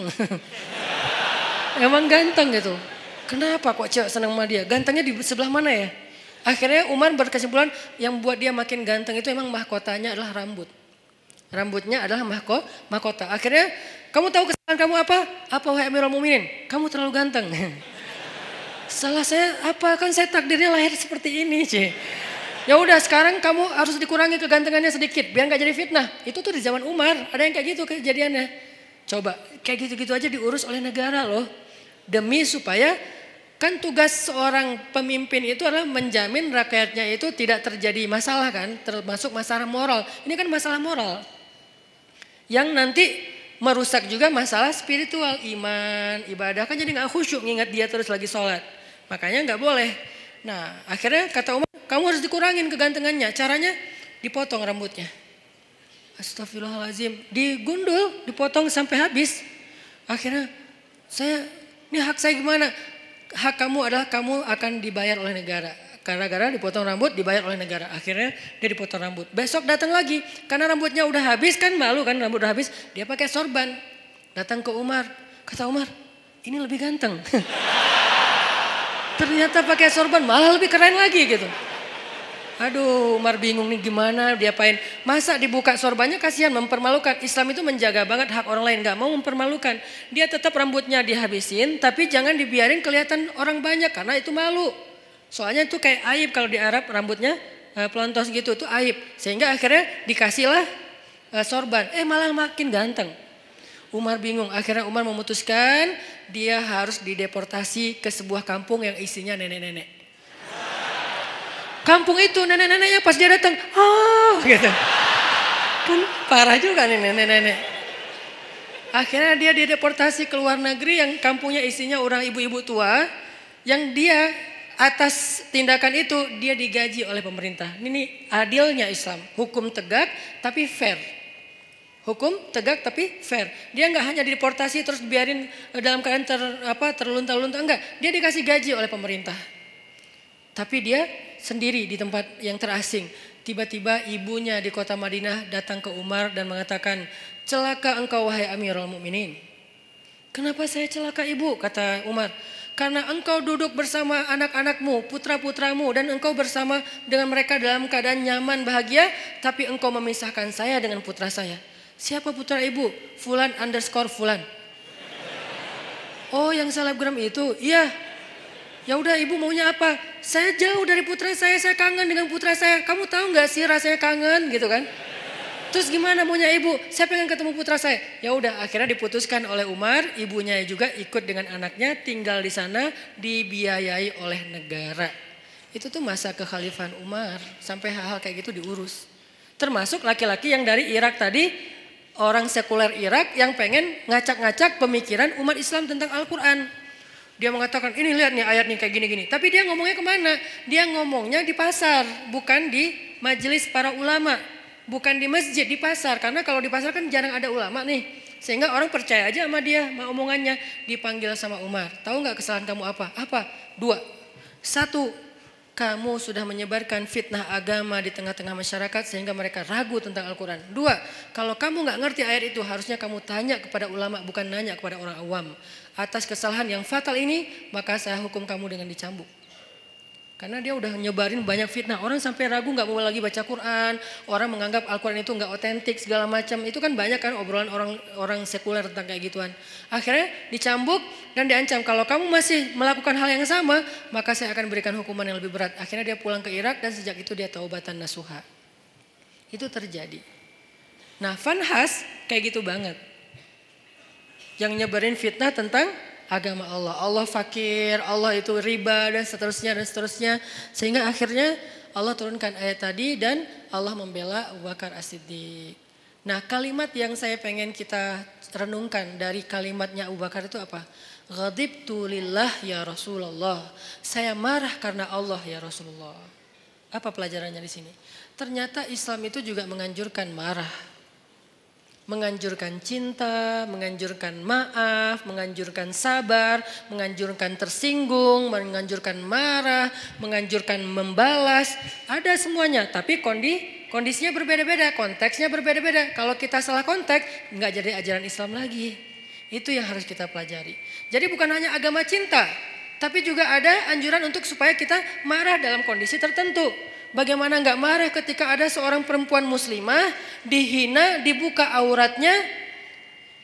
ganteng. Emang ganteng gitu. Kenapa kok cewek senang sama dia? Gantengnya di sebelah mana ya? Akhirnya Umar berkesimpulan yang buat dia makin ganteng itu emang mahkotanya adalah rambut. Rambutnya adalah mahko, mahkota. Akhirnya kamu tahu kesalahan kamu apa? Apa wahai Amirul Muminin? Kamu terlalu ganteng. Salah saya apa kan saya takdirnya lahir seperti ini, sih. Ya udah sekarang kamu harus dikurangi kegantengannya sedikit biar nggak jadi fitnah. Itu tuh di zaman Umar ada yang kayak gitu kejadiannya. Coba kayak gitu-gitu aja diurus oleh negara loh. Demi supaya Kan tugas seorang pemimpin itu adalah menjamin rakyatnya itu tidak terjadi masalah kan, termasuk masalah moral. Ini kan masalah moral. Yang nanti merusak juga masalah spiritual, iman, ibadah. Kan jadi nggak khusyuk ngingat dia terus lagi sholat. Makanya nggak boleh. Nah akhirnya kata Umar, kamu harus dikurangin kegantengannya. Caranya dipotong rambutnya. Astagfirullahaladzim. Digundul, dipotong sampai habis. Akhirnya saya, ini hak saya gimana? hak kamu adalah kamu akan dibayar oleh negara. Karena gara dipotong rambut dibayar oleh negara. Akhirnya dia dipotong rambut. Besok datang lagi karena rambutnya udah habis kan malu kan rambut udah habis. Dia pakai sorban. Datang ke Umar. Kata Umar ini lebih ganteng. Ternyata pakai sorban malah lebih keren lagi gitu. Aduh, Umar bingung nih gimana dia diapain. Masa dibuka sorbannya kasihan mempermalukan. Islam itu menjaga banget hak orang lain, nggak mau mempermalukan. Dia tetap rambutnya dihabisin, tapi jangan dibiarin kelihatan orang banyak karena itu malu. Soalnya itu kayak aib kalau di Arab rambutnya uh, pelontos gitu itu aib. Sehingga akhirnya dikasihlah uh, sorban. Eh malah makin ganteng. Umar bingung. Akhirnya Umar memutuskan dia harus dideportasi ke sebuah kampung yang isinya nenek-nenek. Kampung itu nenek-neneknya pas dia datang, ah gitu. Kan parah juga nih nenek-nenek. Akhirnya dia dideportasi ke luar negeri yang kampungnya isinya orang ibu-ibu tua. Yang dia atas tindakan itu dia digaji oleh pemerintah. Ini adilnya Islam. Hukum tegak tapi fair. Hukum tegak tapi fair. Dia nggak hanya dideportasi terus biarin dalam keadaan ter, apa terlunta-lunta enggak. Dia dikasih gaji oleh pemerintah. Tapi dia sendiri di tempat yang terasing. Tiba-tiba ibunya di kota Madinah datang ke Umar dan mengatakan, celaka engkau wahai Amirul Mukminin. Kenapa saya celaka ibu? Kata Umar. Karena engkau duduk bersama anak-anakmu, putra-putramu dan engkau bersama dengan mereka dalam keadaan nyaman, bahagia. Tapi engkau memisahkan saya dengan putra saya. Siapa putra ibu? Fulan underscore Fulan. Oh yang selebgram itu? Iya. Ya udah ibu maunya apa? Saya jauh dari putra saya, saya kangen dengan putra saya. Kamu tahu nggak sih rasanya kangen gitu kan? Terus gimana maunya ibu? Saya pengen ketemu putra saya. Ya udah akhirnya diputuskan oleh Umar, ibunya juga ikut dengan anaknya tinggal di sana dibiayai oleh negara. Itu tuh masa kekhalifahan Umar sampai hal-hal kayak gitu diurus. Termasuk laki-laki yang dari Irak tadi orang sekuler Irak yang pengen ngacak-ngacak pemikiran umat Islam tentang Al-Quran. Dia mengatakan ini lihat nih ayat nih kayak gini-gini. Tapi dia ngomongnya ke mana? Dia ngomongnya di pasar, bukan di majelis para ulama. Bukan di masjid, di pasar. Karena kalau di pasar kan jarang ada ulama nih. Sehingga orang percaya aja sama dia, sama omongannya. Dipanggil sama Umar. Tahu nggak kesalahan kamu apa? Apa? Dua. Satu, kamu sudah menyebarkan fitnah agama di tengah-tengah masyarakat sehingga mereka ragu tentang Al-Quran. Dua, kalau kamu nggak ngerti ayat itu harusnya kamu tanya kepada ulama bukan nanya kepada orang awam. Atas kesalahan yang fatal ini maka saya hukum kamu dengan dicambuk. Karena dia udah nyebarin banyak fitnah. Orang sampai ragu nggak mau lagi baca Quran. Orang menganggap Al-Quran itu nggak otentik segala macam. Itu kan banyak kan obrolan orang orang sekuler tentang kayak gituan. Akhirnya dicambuk dan diancam. Kalau kamu masih melakukan hal yang sama, maka saya akan berikan hukuman yang lebih berat. Akhirnya dia pulang ke Irak dan sejak itu dia taubatan nasuha. Itu terjadi. Nah, Fanhas kayak gitu banget. Yang nyebarin fitnah tentang agama Allah. Allah fakir, Allah itu riba dan seterusnya dan seterusnya. Sehingga akhirnya Allah turunkan ayat tadi dan Allah membela Abu Bakar As-Siddiq. Nah kalimat yang saya pengen kita renungkan dari kalimatnya Abu Bakar itu apa? Ghadibtu lillah ya Rasulullah. Saya marah karena Allah ya Rasulullah. Apa pelajarannya di sini? Ternyata Islam itu juga menganjurkan marah menganjurkan cinta, menganjurkan maaf, menganjurkan sabar, menganjurkan tersinggung, menganjurkan marah, menganjurkan membalas, ada semuanya. Tapi kondi, kondisinya berbeda-beda, konteksnya berbeda-beda. Kalau kita salah konteks, nggak jadi ajaran Islam lagi. Itu yang harus kita pelajari. Jadi bukan hanya agama cinta, tapi juga ada anjuran untuk supaya kita marah dalam kondisi tertentu. Bagaimana nggak marah ketika ada seorang perempuan muslimah dihina, dibuka auratnya,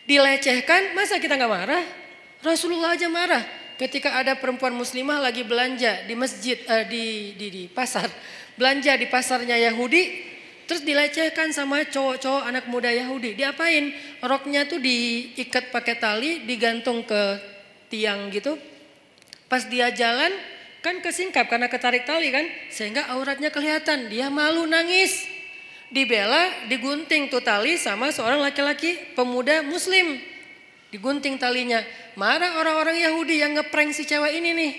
dilecehkan, masa kita nggak marah? Rasulullah aja marah ketika ada perempuan muslimah lagi belanja di masjid, uh, di, di, di pasar, belanja di pasarnya Yahudi, Terus dilecehkan sama cowok-cowok anak muda Yahudi. Diapain? Roknya tuh diikat pakai tali, digantung ke tiang gitu. Pas dia jalan kan kesingkap karena ketarik tali kan. Sehingga auratnya kelihatan. Dia malu nangis. Dibela, digunting tuh tali sama seorang laki-laki pemuda muslim. Digunting talinya. Marah orang-orang Yahudi yang ngeprank si cewek ini nih.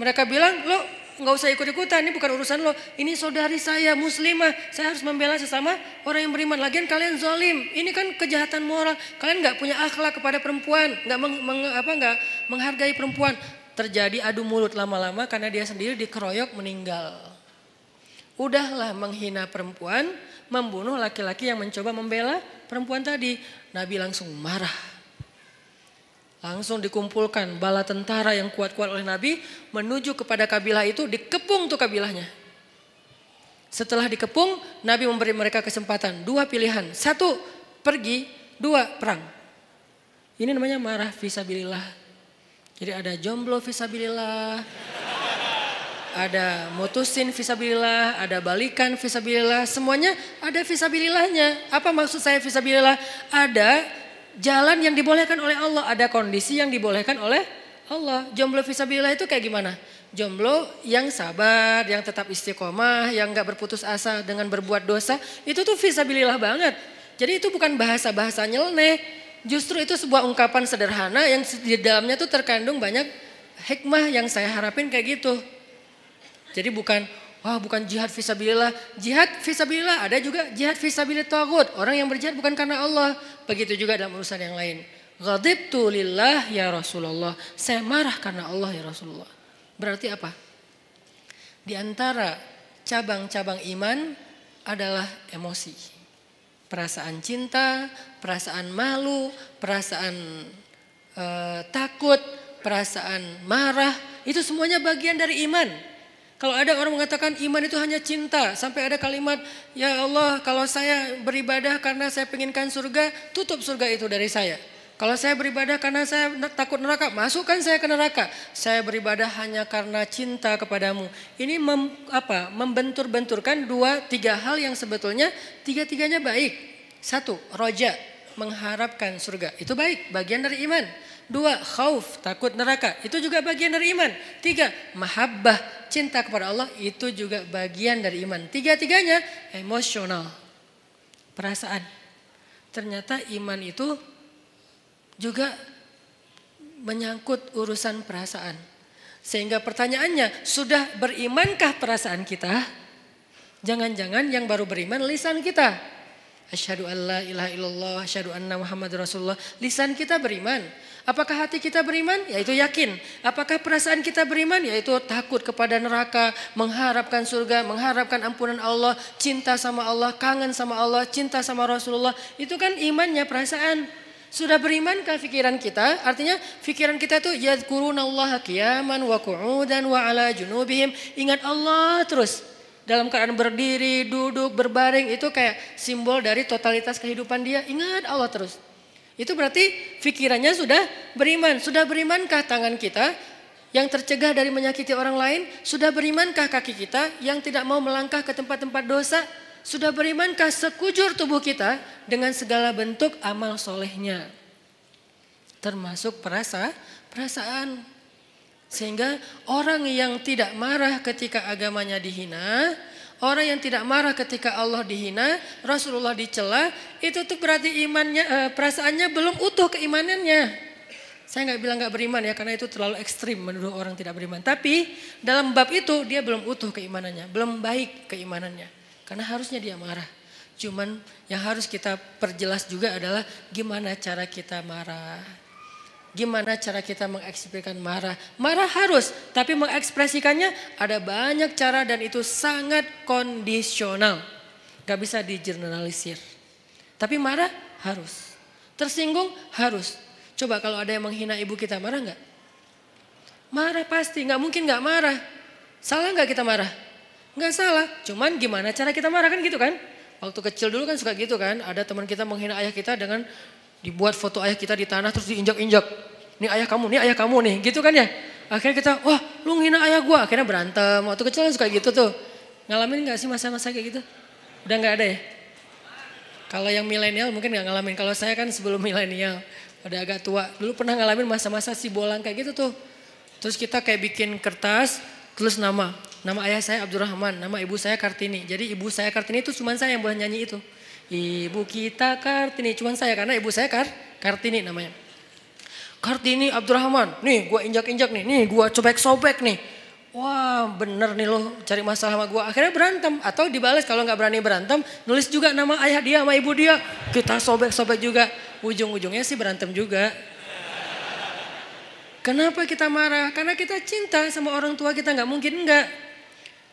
Mereka bilang, lo nggak usah ikut-ikutan, ini bukan urusan lo. Ini saudari saya muslimah, saya harus membela sesama orang yang beriman. Lagian kalian zalim, ini kan kejahatan moral. Kalian nggak punya akhlak kepada perempuan, nggak meng, meng, apa nggak menghargai perempuan. Terjadi adu mulut lama-lama karena dia sendiri dikeroyok meninggal. Udahlah menghina perempuan, membunuh laki-laki yang mencoba membela perempuan tadi. Nabi langsung marah Langsung dikumpulkan bala tentara yang kuat-kuat oleh Nabi menuju kepada kabilah itu dikepung tuh kabilahnya. Setelah dikepung, Nabi memberi mereka kesempatan dua pilihan. Satu, pergi. Dua, perang. Ini namanya marah visabilillah. Jadi ada jomblo visabilillah. Ada mutusin visabilillah, ada balikan visabilillah. Semuanya ada visabilillahnya. Apa maksud saya visabilillah? Ada jalan yang dibolehkan oleh Allah, ada kondisi yang dibolehkan oleh Allah. Jomblo visabilillah itu kayak gimana? Jomblo yang sabar, yang tetap istiqomah, yang gak berputus asa dengan berbuat dosa, itu tuh visabilillah banget. Jadi itu bukan bahasa-bahasa nyeleneh, justru itu sebuah ungkapan sederhana yang di dalamnya tuh terkandung banyak hikmah yang saya harapin kayak gitu. Jadi bukan Wah bukan jihad visabilillah. Jihad visabilillah ada juga jihad visabilillah tagut. Orang yang berjihad bukan karena Allah. Begitu juga dalam urusan yang lain. Ghadibtu lillah ya Rasulullah. Saya marah karena Allah ya Rasulullah. Berarti apa? Di antara cabang-cabang iman adalah emosi. Perasaan cinta, perasaan malu, perasaan uh, takut, perasaan marah. Itu semuanya bagian dari iman. Kalau ada orang mengatakan iman itu hanya cinta, sampai ada kalimat, ya Allah kalau saya beribadah karena saya penginkan surga, tutup surga itu dari saya. Kalau saya beribadah karena saya takut neraka, masukkan saya ke neraka. Saya beribadah hanya karena cinta kepadamu. Ini mem, apa? Membentur-benturkan dua tiga hal yang sebetulnya tiga-tiganya baik. Satu, roja, mengharapkan surga. Itu baik, bagian dari iman. Dua, khauf, takut neraka. Itu juga bagian dari iman. Tiga, mahabbah, cinta kepada Allah. Itu juga bagian dari iman. Tiga-tiganya emosional. Perasaan. Ternyata iman itu juga menyangkut urusan perasaan. Sehingga pertanyaannya, sudah berimankah perasaan kita? Jangan-jangan yang baru beriman lisan kita. Asyhadu an la ilaha illallah, asyhadu anna Muhammad Rasulullah. Lisan kita beriman. Apakah hati kita beriman? Yaitu yakin. Apakah perasaan kita beriman? Yaitu takut kepada neraka, mengharapkan surga, mengharapkan ampunan Allah, cinta sama Allah, kangen sama Allah, cinta sama Rasulullah. Itu kan imannya perasaan. Sudah berimankah pikiran kita? Artinya pikiran kita itu yadkurunallaha qiyaman wa qu'udan wa ala junubihim. Ingat Allah terus. Dalam keadaan berdiri, duduk, berbaring itu kayak simbol dari totalitas kehidupan dia. Ingat Allah terus. Itu berarti pikirannya sudah beriman. Sudah berimankah tangan kita yang tercegah dari menyakiti orang lain? Sudah berimankah kaki kita yang tidak mau melangkah ke tempat-tempat dosa? Sudah berimankah sekujur tubuh kita dengan segala bentuk amal solehnya? Termasuk perasa, perasaan. Sehingga orang yang tidak marah ketika agamanya dihina, Orang yang tidak marah ketika Allah dihina, Rasulullah dicela, itu tuh berarti imannya, eh, perasaannya belum utuh keimanannya. Saya nggak bilang nggak beriman ya, karena itu terlalu ekstrim menuduh orang tidak beriman. Tapi dalam bab itu dia belum utuh keimanannya, belum baik keimanannya. Karena harusnya dia marah. Cuman yang harus kita perjelas juga adalah gimana cara kita marah. Gimana cara kita mengekspresikan marah? Marah harus, tapi mengekspresikannya ada banyak cara dan itu sangat kondisional. Gak bisa digeneralisir. Tapi marah harus. Tersinggung harus. Coba kalau ada yang menghina ibu kita, marah nggak? Marah pasti, nggak mungkin nggak marah. Salah nggak kita marah? Nggak salah, cuman gimana cara kita marah kan gitu kan? Waktu kecil dulu kan suka gitu kan, ada teman kita menghina ayah kita dengan dibuat foto ayah kita di tanah terus diinjak-injak. Nih ayah kamu, nih ayah kamu nih, gitu kan ya? Akhirnya kita, wah lu menghina ayah gua, akhirnya berantem. Waktu kecil kan suka gitu tuh. Ngalamin nggak sih masa-masa kayak gitu? Udah nggak ada ya? Kalau yang milenial mungkin nggak ngalamin. Kalau saya kan sebelum milenial, udah agak tua. Dulu pernah ngalamin masa-masa si bolang kayak gitu tuh. Terus kita kayak bikin kertas, tulis nama. Nama ayah saya Abdurrahman, nama ibu saya Kartini. Jadi ibu saya Kartini itu cuma saya yang boleh nyanyi itu. Ibu kita Kartini, cuma saya karena ibu saya Kar Kartini namanya. Kartini Abdurrahman, nih gue injak-injak nih, nih gue cobek-sobek nih wah bener nih lo cari masalah sama gue. Akhirnya berantem atau dibales kalau nggak berani berantem nulis juga nama ayah dia sama ibu dia. Kita sobek-sobek juga. Ujung-ujungnya sih berantem juga. Kenapa kita marah? Karena kita cinta sama orang tua kita nggak mungkin enggak.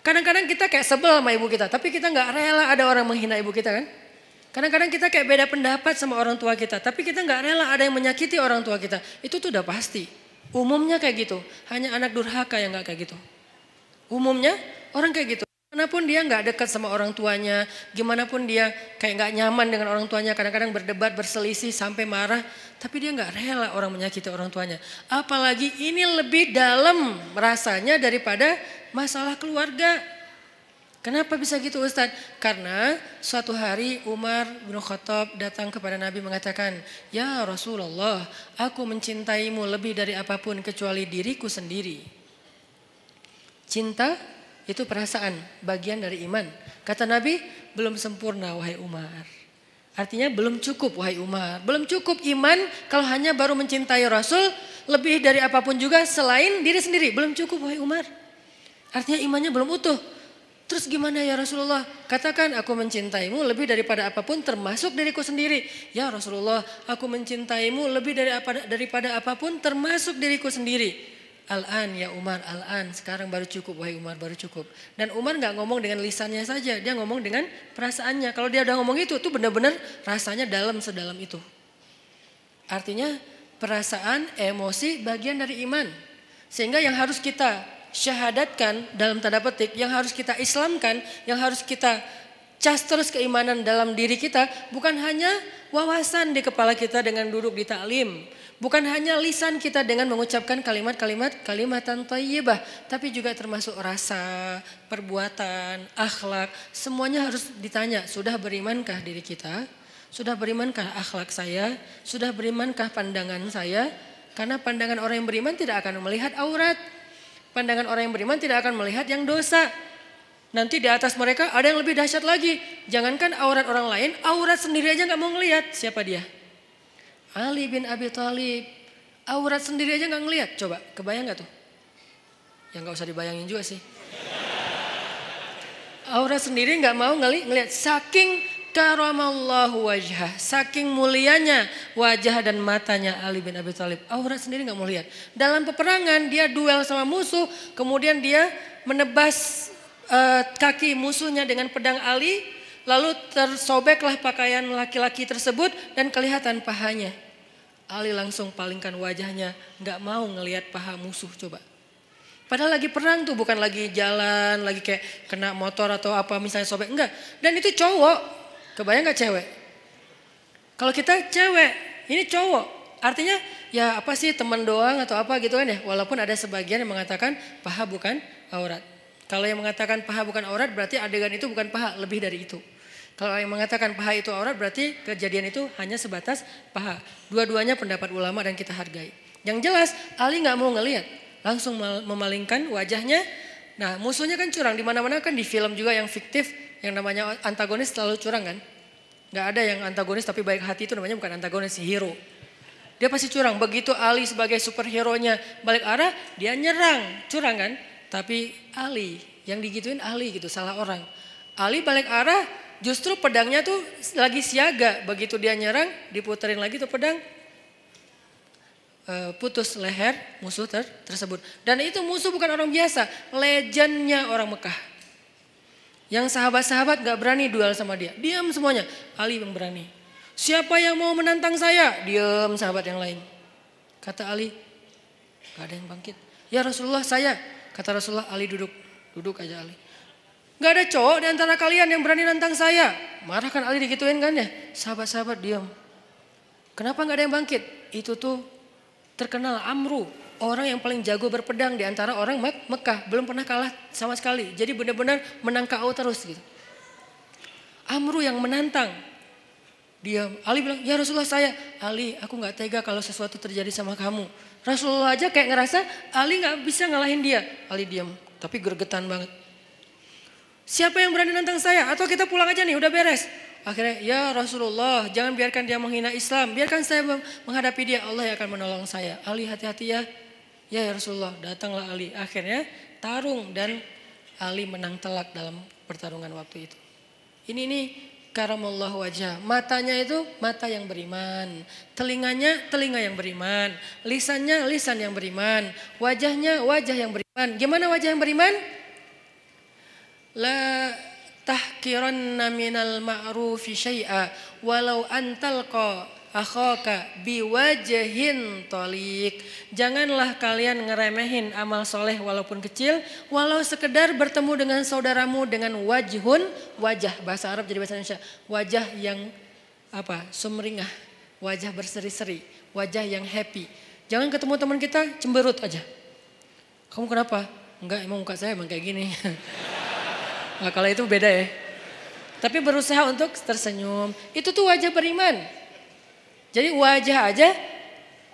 Kadang-kadang kita kayak sebel sama ibu kita, tapi kita nggak rela ada orang menghina ibu kita kan? Kadang-kadang kita kayak beda pendapat sama orang tua kita, tapi kita nggak rela ada yang menyakiti orang tua kita. Itu tuh udah pasti. Umumnya kayak gitu. Hanya anak durhaka yang gak kayak gitu. Umumnya orang kayak gitu. Gimanapun dia nggak dekat sama orang tuanya, gimana pun dia kayak nggak nyaman dengan orang tuanya, kadang-kadang berdebat, berselisih sampai marah, tapi dia nggak rela orang menyakiti orang tuanya. Apalagi ini lebih dalam rasanya daripada masalah keluarga. Kenapa bisa gitu Ustadz? Karena suatu hari Umar bin Khattab datang kepada Nabi mengatakan, Ya Rasulullah, aku mencintaimu lebih dari apa pun kecuali diriku sendiri. Cinta itu perasaan, bagian dari iman. Kata Nabi, belum sempurna wahai Umar. Artinya belum cukup wahai Umar. Belum cukup iman kalau hanya baru mencintai Rasul lebih dari apa pun juga selain diri sendiri. Belum cukup wahai Umar. Artinya imannya belum utuh. Terus gimana ya Rasulullah? Katakan aku mencintaimu lebih daripada apa pun termasuk diriku sendiri. Ya Rasulullah, aku mencintaimu lebih dari apa, daripada apa pun termasuk diriku sendiri. Al-an ya Umar, al-an. Sekarang baru cukup, wahai Umar, baru cukup. Dan Umar nggak ngomong dengan lisannya saja, dia ngomong dengan perasaannya. Kalau dia udah ngomong itu, itu benar-benar rasanya dalam sedalam itu. Artinya perasaan, emosi bagian dari iman. Sehingga yang harus kita syahadatkan dalam tanda petik yang harus kita islamkan, yang harus kita cas terus keimanan dalam diri kita bukan hanya wawasan di kepala kita dengan duduk di taklim, bukan hanya lisan kita dengan mengucapkan kalimat-kalimat kalimatan thayyibah, tapi juga termasuk rasa, perbuatan, akhlak, semuanya harus ditanya, sudah berimankah diri kita? Sudah berimankah akhlak saya? Sudah berimankah pandangan saya? Karena pandangan orang yang beriman tidak akan melihat aurat, Pandangan orang yang beriman tidak akan melihat yang dosa. Nanti di atas mereka ada yang lebih dahsyat lagi. Jangankan aurat orang lain, aurat sendiri aja nggak mau ngelihat. Siapa dia? Ali bin Abi Thalib. Aurat sendiri aja nggak ngelihat. Coba, kebayang nggak tuh? Yang nggak usah dibayangin juga sih. Aurat sendiri nggak mau ngelihat. Saking karamallahu wajah. Saking mulianya wajah dan matanya Ali bin Abi Thalib. Aurat sendiri nggak mau lihat. Dalam peperangan dia duel sama musuh, kemudian dia menebas uh, kaki musuhnya dengan pedang Ali, lalu tersobeklah pakaian laki-laki tersebut dan kelihatan pahanya. Ali langsung palingkan wajahnya, nggak mau ngelihat paha musuh coba. Padahal lagi perang tuh bukan lagi jalan, lagi kayak kena motor atau apa misalnya sobek. Enggak. Dan itu cowok. Kebayang gak cewek? Kalau kita cewek, ini cowok. Artinya ya apa sih teman doang atau apa gitu kan ya. Walaupun ada sebagian yang mengatakan paha bukan aurat. Kalau yang mengatakan paha bukan aurat berarti adegan itu bukan paha, lebih dari itu. Kalau yang mengatakan paha itu aurat berarti kejadian itu hanya sebatas paha. Dua-duanya pendapat ulama dan kita hargai. Yang jelas Ali nggak mau ngelihat, langsung memalingkan wajahnya. Nah musuhnya kan curang, di mana-mana kan di film juga yang fiktif yang namanya antagonis selalu curang kan? Gak ada yang antagonis tapi baik hati itu namanya bukan antagonis, si hero. Dia pasti curang. Begitu Ali sebagai superhero-nya balik arah, dia nyerang. Curang kan? Tapi Ali, yang digituin Ali gitu, salah orang. Ali balik arah, justru pedangnya tuh lagi siaga. Begitu dia nyerang, diputerin lagi tuh pedang, eh, putus leher musuh ter tersebut. Dan itu musuh bukan orang biasa, legendnya orang Mekah. Yang sahabat-sahabat gak berani duel sama dia. Diam semuanya. Ali yang berani. Siapa yang mau menantang saya? Diam sahabat yang lain. Kata Ali, gak ada yang bangkit. Ya Rasulullah saya. Kata Rasulullah, Ali duduk. Duduk aja Ali. Gak ada cowok di antara kalian yang berani nantang saya. Marah kan Ali digituin kan ya. Sahabat-sahabat diam. Kenapa gak ada yang bangkit? Itu tuh terkenal Amru. Orang yang paling jago berpedang di antara orang Mek Mekah. Belum pernah kalah sama sekali. Jadi benar-benar menang KO terus gitu. Amru yang menantang. Dia Ali bilang, ya Rasulullah saya. Ali aku gak tega kalau sesuatu terjadi sama kamu. Rasulullah aja kayak ngerasa Ali gak bisa ngalahin dia. Ali diam. Tapi gergetan banget. Siapa yang berani nantang saya? Atau kita pulang aja nih udah beres. Akhirnya ya Rasulullah jangan biarkan dia menghina Islam. Biarkan saya menghadapi dia. Allah yang akan menolong saya. Ali hati-hati ya. Ya, Rasulullah datanglah Ali. Akhirnya tarung dan Ali menang telak dalam pertarungan waktu itu. Ini nih karamullah wajah. Matanya itu mata yang beriman. Telinganya telinga yang beriman. Lisannya lisan yang beriman. Wajahnya wajah yang beriman. Gimana wajah yang beriman? La tahkiranna minal ma'rufi syai'a walau antalqa akhaka biwajahin tolik. Janganlah kalian ngeremehin amal soleh walaupun kecil. Walau sekedar bertemu dengan saudaramu dengan wajhun. Wajah bahasa Arab jadi bahasa Indonesia. Wajah yang apa sumringah. Wajah berseri-seri. Wajah yang happy. Jangan ketemu teman kita cemberut aja. Kamu kenapa? Enggak emang muka saya emang kayak gini. nah, kalau itu beda ya. Tapi berusaha untuk tersenyum. Itu tuh wajah beriman. Jadi wajah aja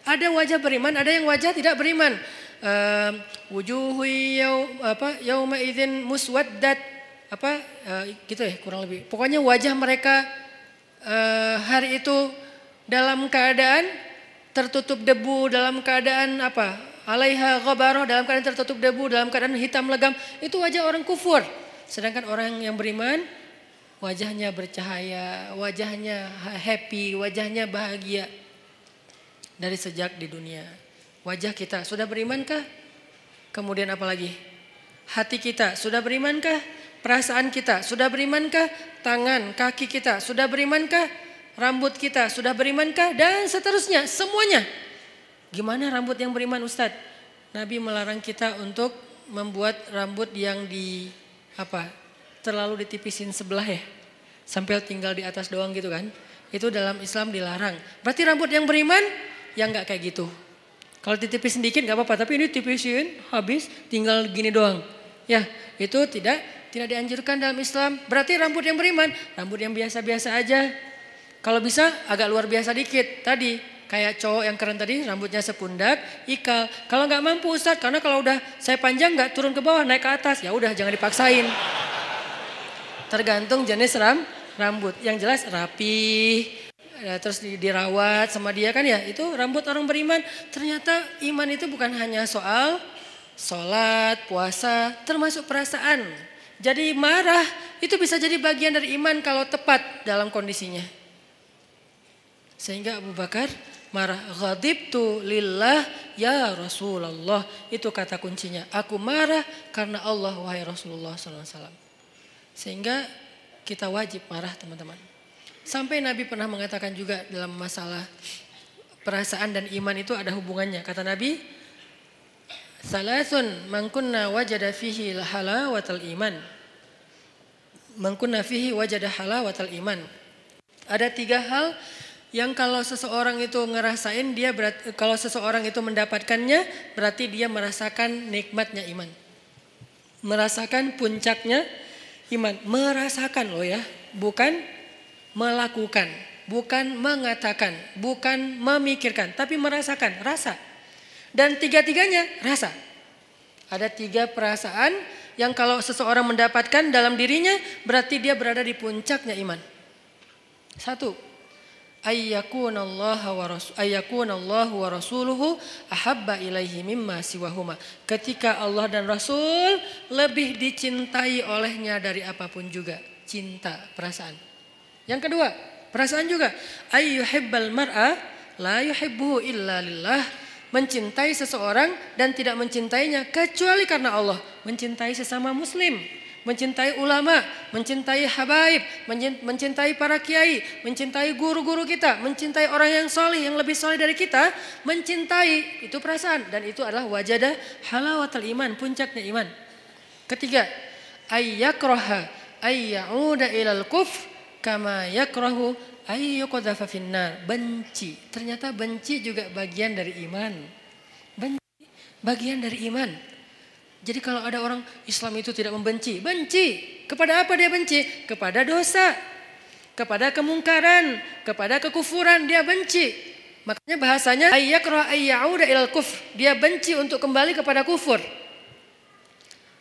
ada wajah beriman, ada yang wajah tidak beriman. Uh, wujuhu yaw, apa yauma idzin muswaddat apa uh, gitu ya kurang lebih. Pokoknya wajah mereka uh, hari itu dalam keadaan tertutup debu, dalam keadaan apa? Alaiha ghabarah dalam keadaan tertutup debu, dalam keadaan hitam legam. Itu wajah orang kufur. Sedangkan orang yang beriman wajahnya bercahaya, wajahnya happy, wajahnya bahagia dari sejak di dunia. Wajah kita sudah berimankah? Kemudian apa lagi? Hati kita sudah berimankah? Perasaan kita sudah berimankah? Tangan, kaki kita sudah berimankah? Rambut kita sudah berimankah? Dan seterusnya, semuanya. Gimana rambut yang beriman Ustadz? Nabi melarang kita untuk membuat rambut yang di apa terlalu ditipisin sebelah ya. Sampai tinggal di atas doang gitu kan. Itu dalam Islam dilarang. Berarti rambut yang beriman yang nggak kayak gitu. Kalau ditipis sedikit nggak apa-apa, tapi ini tipisin habis tinggal gini doang. Ya, itu tidak tidak dianjurkan dalam Islam. Berarti rambut yang beriman, rambut yang biasa-biasa aja. Kalau bisa agak luar biasa dikit. Tadi kayak cowok yang keren tadi rambutnya sepundak, ikal. Kalau nggak mampu Ustaz, karena kalau udah saya panjang nggak turun ke bawah naik ke atas, ya udah jangan dipaksain. Tergantung jenis ram, rambut. Yang jelas rapi, ya, terus dirawat sama dia kan ya. Itu rambut orang beriman. Ternyata iman itu bukan hanya soal sholat, puasa, termasuk perasaan. Jadi marah itu bisa jadi bagian dari iman kalau tepat dalam kondisinya. Sehingga Abu Bakar marah. tu lillah ya Rasulullah. Itu kata kuncinya. Aku marah karena Allah wahai Rasulullah SAW. Sehingga kita wajib marah teman-teman. Sampai Nabi pernah mengatakan juga dalam masalah perasaan dan iman itu ada hubungannya. Kata Nabi, Salasun mangkunna wajada fihi halawatal iman. Mangkunna fihi wajada halawatal iman. Ada tiga hal yang kalau seseorang itu ngerasain dia berat, kalau seseorang itu mendapatkannya berarti dia merasakan nikmatnya iman. Merasakan puncaknya Iman, merasakan loh ya, bukan melakukan, bukan mengatakan, bukan memikirkan, tapi merasakan, rasa. Dan tiga-tiganya rasa. Ada tiga perasaan yang kalau seseorang mendapatkan dalam dirinya berarti dia berada di puncaknya iman. Satu, ayyakun Allah wa rasul ayyakun Allah wa rasuluhu ahabba ilaihi mimma siwahuma. Ketika Allah dan Rasul lebih dicintai olehnya dari apa pun juga. Cinta, perasaan. Yang kedua, perasaan juga. Ayyuhibbal mar'a la yuhibbuhu illa lillah. Mencintai seseorang dan tidak mencintainya kecuali karena Allah. Mencintai sesama muslim. Mencintai ulama, mencintai habaib, mencintai para kiai, mencintai guru-guru kita, mencintai orang yang solih, yang lebih solih dari kita, mencintai itu perasaan dan itu adalah wajadah halawatul iman, puncaknya iman. Ketiga, ayyakroha ayyauda ilal kuf kama yakrohu ayyuqadhafa finnar. Benci. Ternyata benci juga bagian dari iman. Benci bagian dari iman. Jadi kalau ada orang Islam itu tidak membenci, benci. Kepada apa dia benci? Kepada dosa, kepada kemungkaran, kepada kekufuran dia benci. Makanya bahasanya ayyakra ayyauda ilal kufr. Dia benci untuk kembali kepada kufur.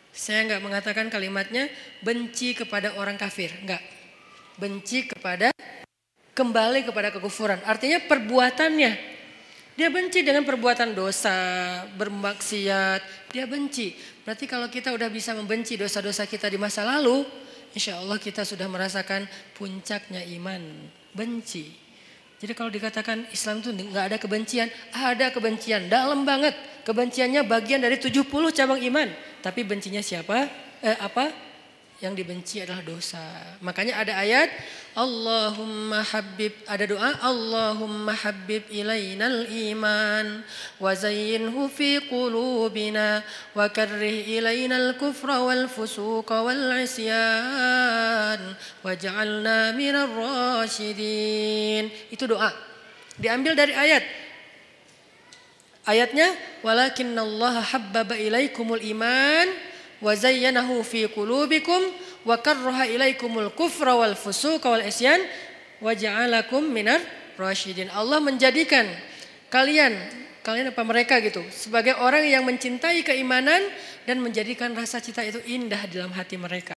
Saya enggak mengatakan kalimatnya benci kepada orang kafir, enggak. Benci kepada kembali kepada kekufuran. Artinya perbuatannya, dia benci dengan perbuatan dosa, bermaksiat, dia benci. Berarti kalau kita udah bisa membenci dosa-dosa kita di masa lalu, insya Allah kita sudah merasakan puncaknya iman, benci. Jadi kalau dikatakan Islam itu nggak ada kebencian, ada kebencian dalam banget. Kebenciannya bagian dari 70 cabang iman. Tapi bencinya siapa? Eh, apa? Yang dibenci adalah dosa. Makanya ada ayat Allahumma habib ada doa Allahumma habib ilainal iman wa zayyinhu fi qulubina wa karrih ilainal kufra wal fusuqa wal isyan waj'alna minar rasyidin. Itu doa. Diambil dari ayat Ayatnya walakinnallaha habbaba ilaikumul iman karraha ilaikumul kufra wal fusuqa wal isyan wa ja'alakum minar rasyidin. Allah menjadikan kalian kalian apa mereka gitu sebagai orang yang mencintai keimanan dan menjadikan rasa cinta itu indah dalam hati mereka.